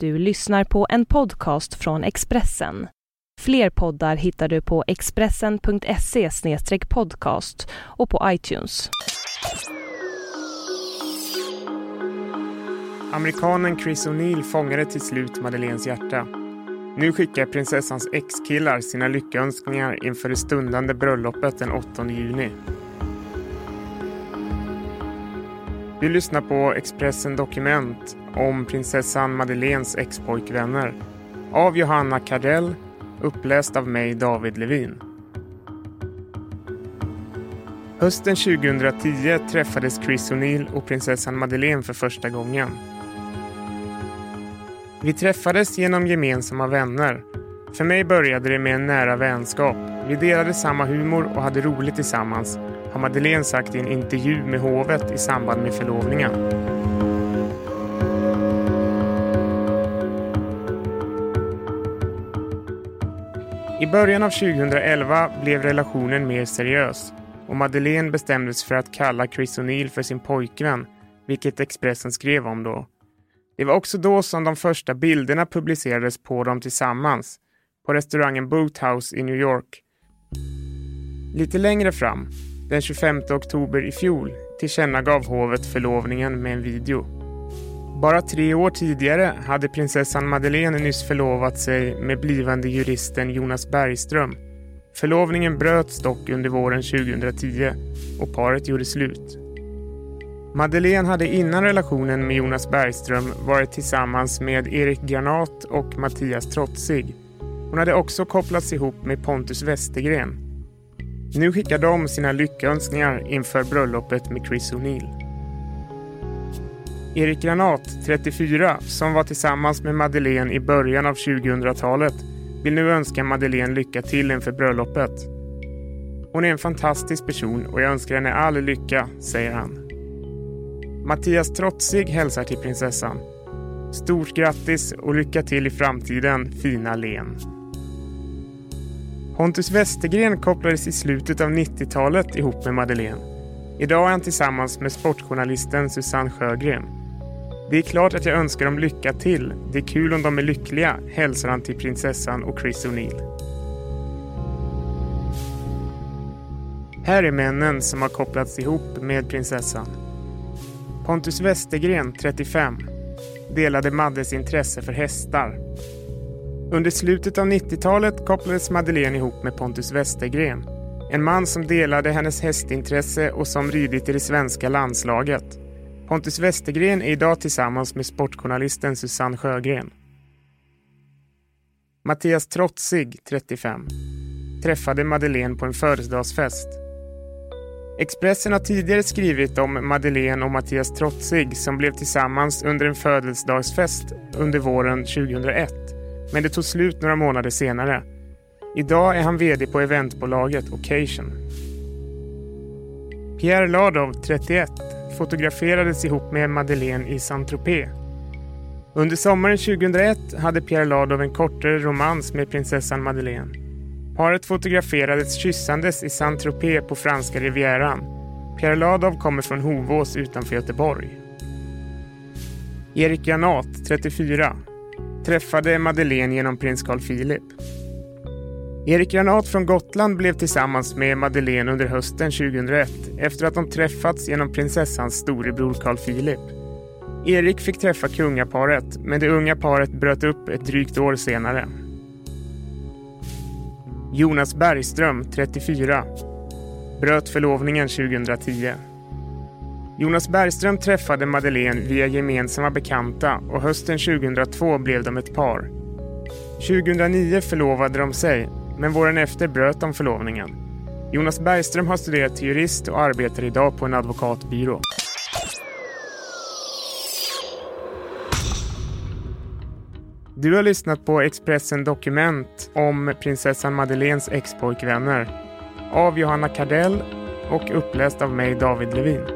Du lyssnar på en podcast från Expressen. Fler poddar hittar du på expressen.se podcast och på iTunes. Amerikanen Chris O'Neill fångade till slut Madeleines hjärta. Nu skickar prinsessans ex-killar sina lyckönskningar inför det stundande bröllopet den 8 juni. Vi lyssnar på Expressen Dokument om prinsessan Madeleines ex-pojkvänner av Johanna Kardell, uppläst av mig David Levin. Hösten 2010 träffades Chris O'Neill och prinsessan Madeleine för första gången. Vi träffades genom gemensamma vänner. För mig började det med en nära vänskap. Vi delade samma humor och hade roligt tillsammans, har Madeleine sagt i en intervju med hovet i samband med förlovningen. I början av 2011 blev relationen mer seriös och Madeleine bestämdes för att kalla Chris O'Neill för sin pojkvän, vilket Expressen skrev om då. Det var också då som de första bilderna publicerades på dem tillsammans, på restaurangen Boothouse i New York. Lite längre fram, den 25 oktober i fjol, tillkännagav hovet förlovningen med en video. Bara tre år tidigare hade prinsessan Madeleine nyss förlovat sig med blivande juristen Jonas Bergström. Förlovningen bröts dock under våren 2010 och paret gjorde slut. Madeleine hade innan relationen med Jonas Bergström varit tillsammans med Erik Granat och Mattias Trotzig. Hon hade också kopplats ihop med Pontus Westergren. Nu skickar de sina lyckönskningar inför bröllopet med Chris O'Neill. Erik Granat, 34, som var tillsammans med Madeleine i början av 2000-talet vill nu önska Madeleine lycka till inför bröllopet. Hon är en fantastisk person och jag önskar henne all lycka, säger han. Mattias Trotzig hälsar till prinsessan. Stort grattis och lycka till i framtiden, fina Len. Pontus Westergren kopplades i slutet av 90-talet ihop med Madeleine. Idag är han tillsammans med sportjournalisten Susanne Sjögren. Det är klart att jag önskar dem lycka till. Det är kul om de är lyckliga, hälsar han till prinsessan och Chris O'Neill. Här är männen som har kopplats ihop med prinsessan. Pontus Westergren, 35, delade Maddes intresse för hästar. Under slutet av 90-talet kopplades Madeleine ihop med Pontus Westergren. En man som delade hennes hästintresse och som ridit i det svenska landslaget. Pontus Westergren är idag tillsammans med sportjournalisten Susanne Sjögren. Mattias Trotzig, 35, träffade Madeleine på en födelsedagsfest. Expressen har tidigare skrivit om Madeleine och Mattias Trotzig som blev tillsammans under en födelsedagsfest under våren 2001. Men det tog slut några månader senare. Idag är han VD på eventbolaget Occasion. Pierre Ladov, 31, fotograferades ihop med Madeleine i Saint-Tropez. Under sommaren 2001 hade Pierre Ladov en kortare romans med prinsessan Madeleine. Paret fotograferades kyssandes i Saint-Tropez på franska rivieran. Pierre Ladov kommer från Hovås utanför Göteborg. Erik Janat, 34, träffade Madeleine genom prins Carl Philip. Erik Granat från Gotland blev tillsammans med Madeleine under hösten 2001 efter att de träffats genom prinsessans storebror Carl Philip. Erik fick träffa kungaparet, men det unga paret bröt upp ett drygt år senare. Jonas Bergström, 34, bröt förlovningen 2010. Jonas Bergström träffade Madeleine via gemensamma bekanta och hösten 2002 blev de ett par. 2009 förlovade de sig men våren efter bröt de förlovningen. Jonas Bergström har studerat till jurist och arbetar idag på en advokatbyrå. Du har lyssnat på Expressen Dokument om prinsessan Madeleines ex-pojkvänner av Johanna Kardell och uppläst av mig David Levin.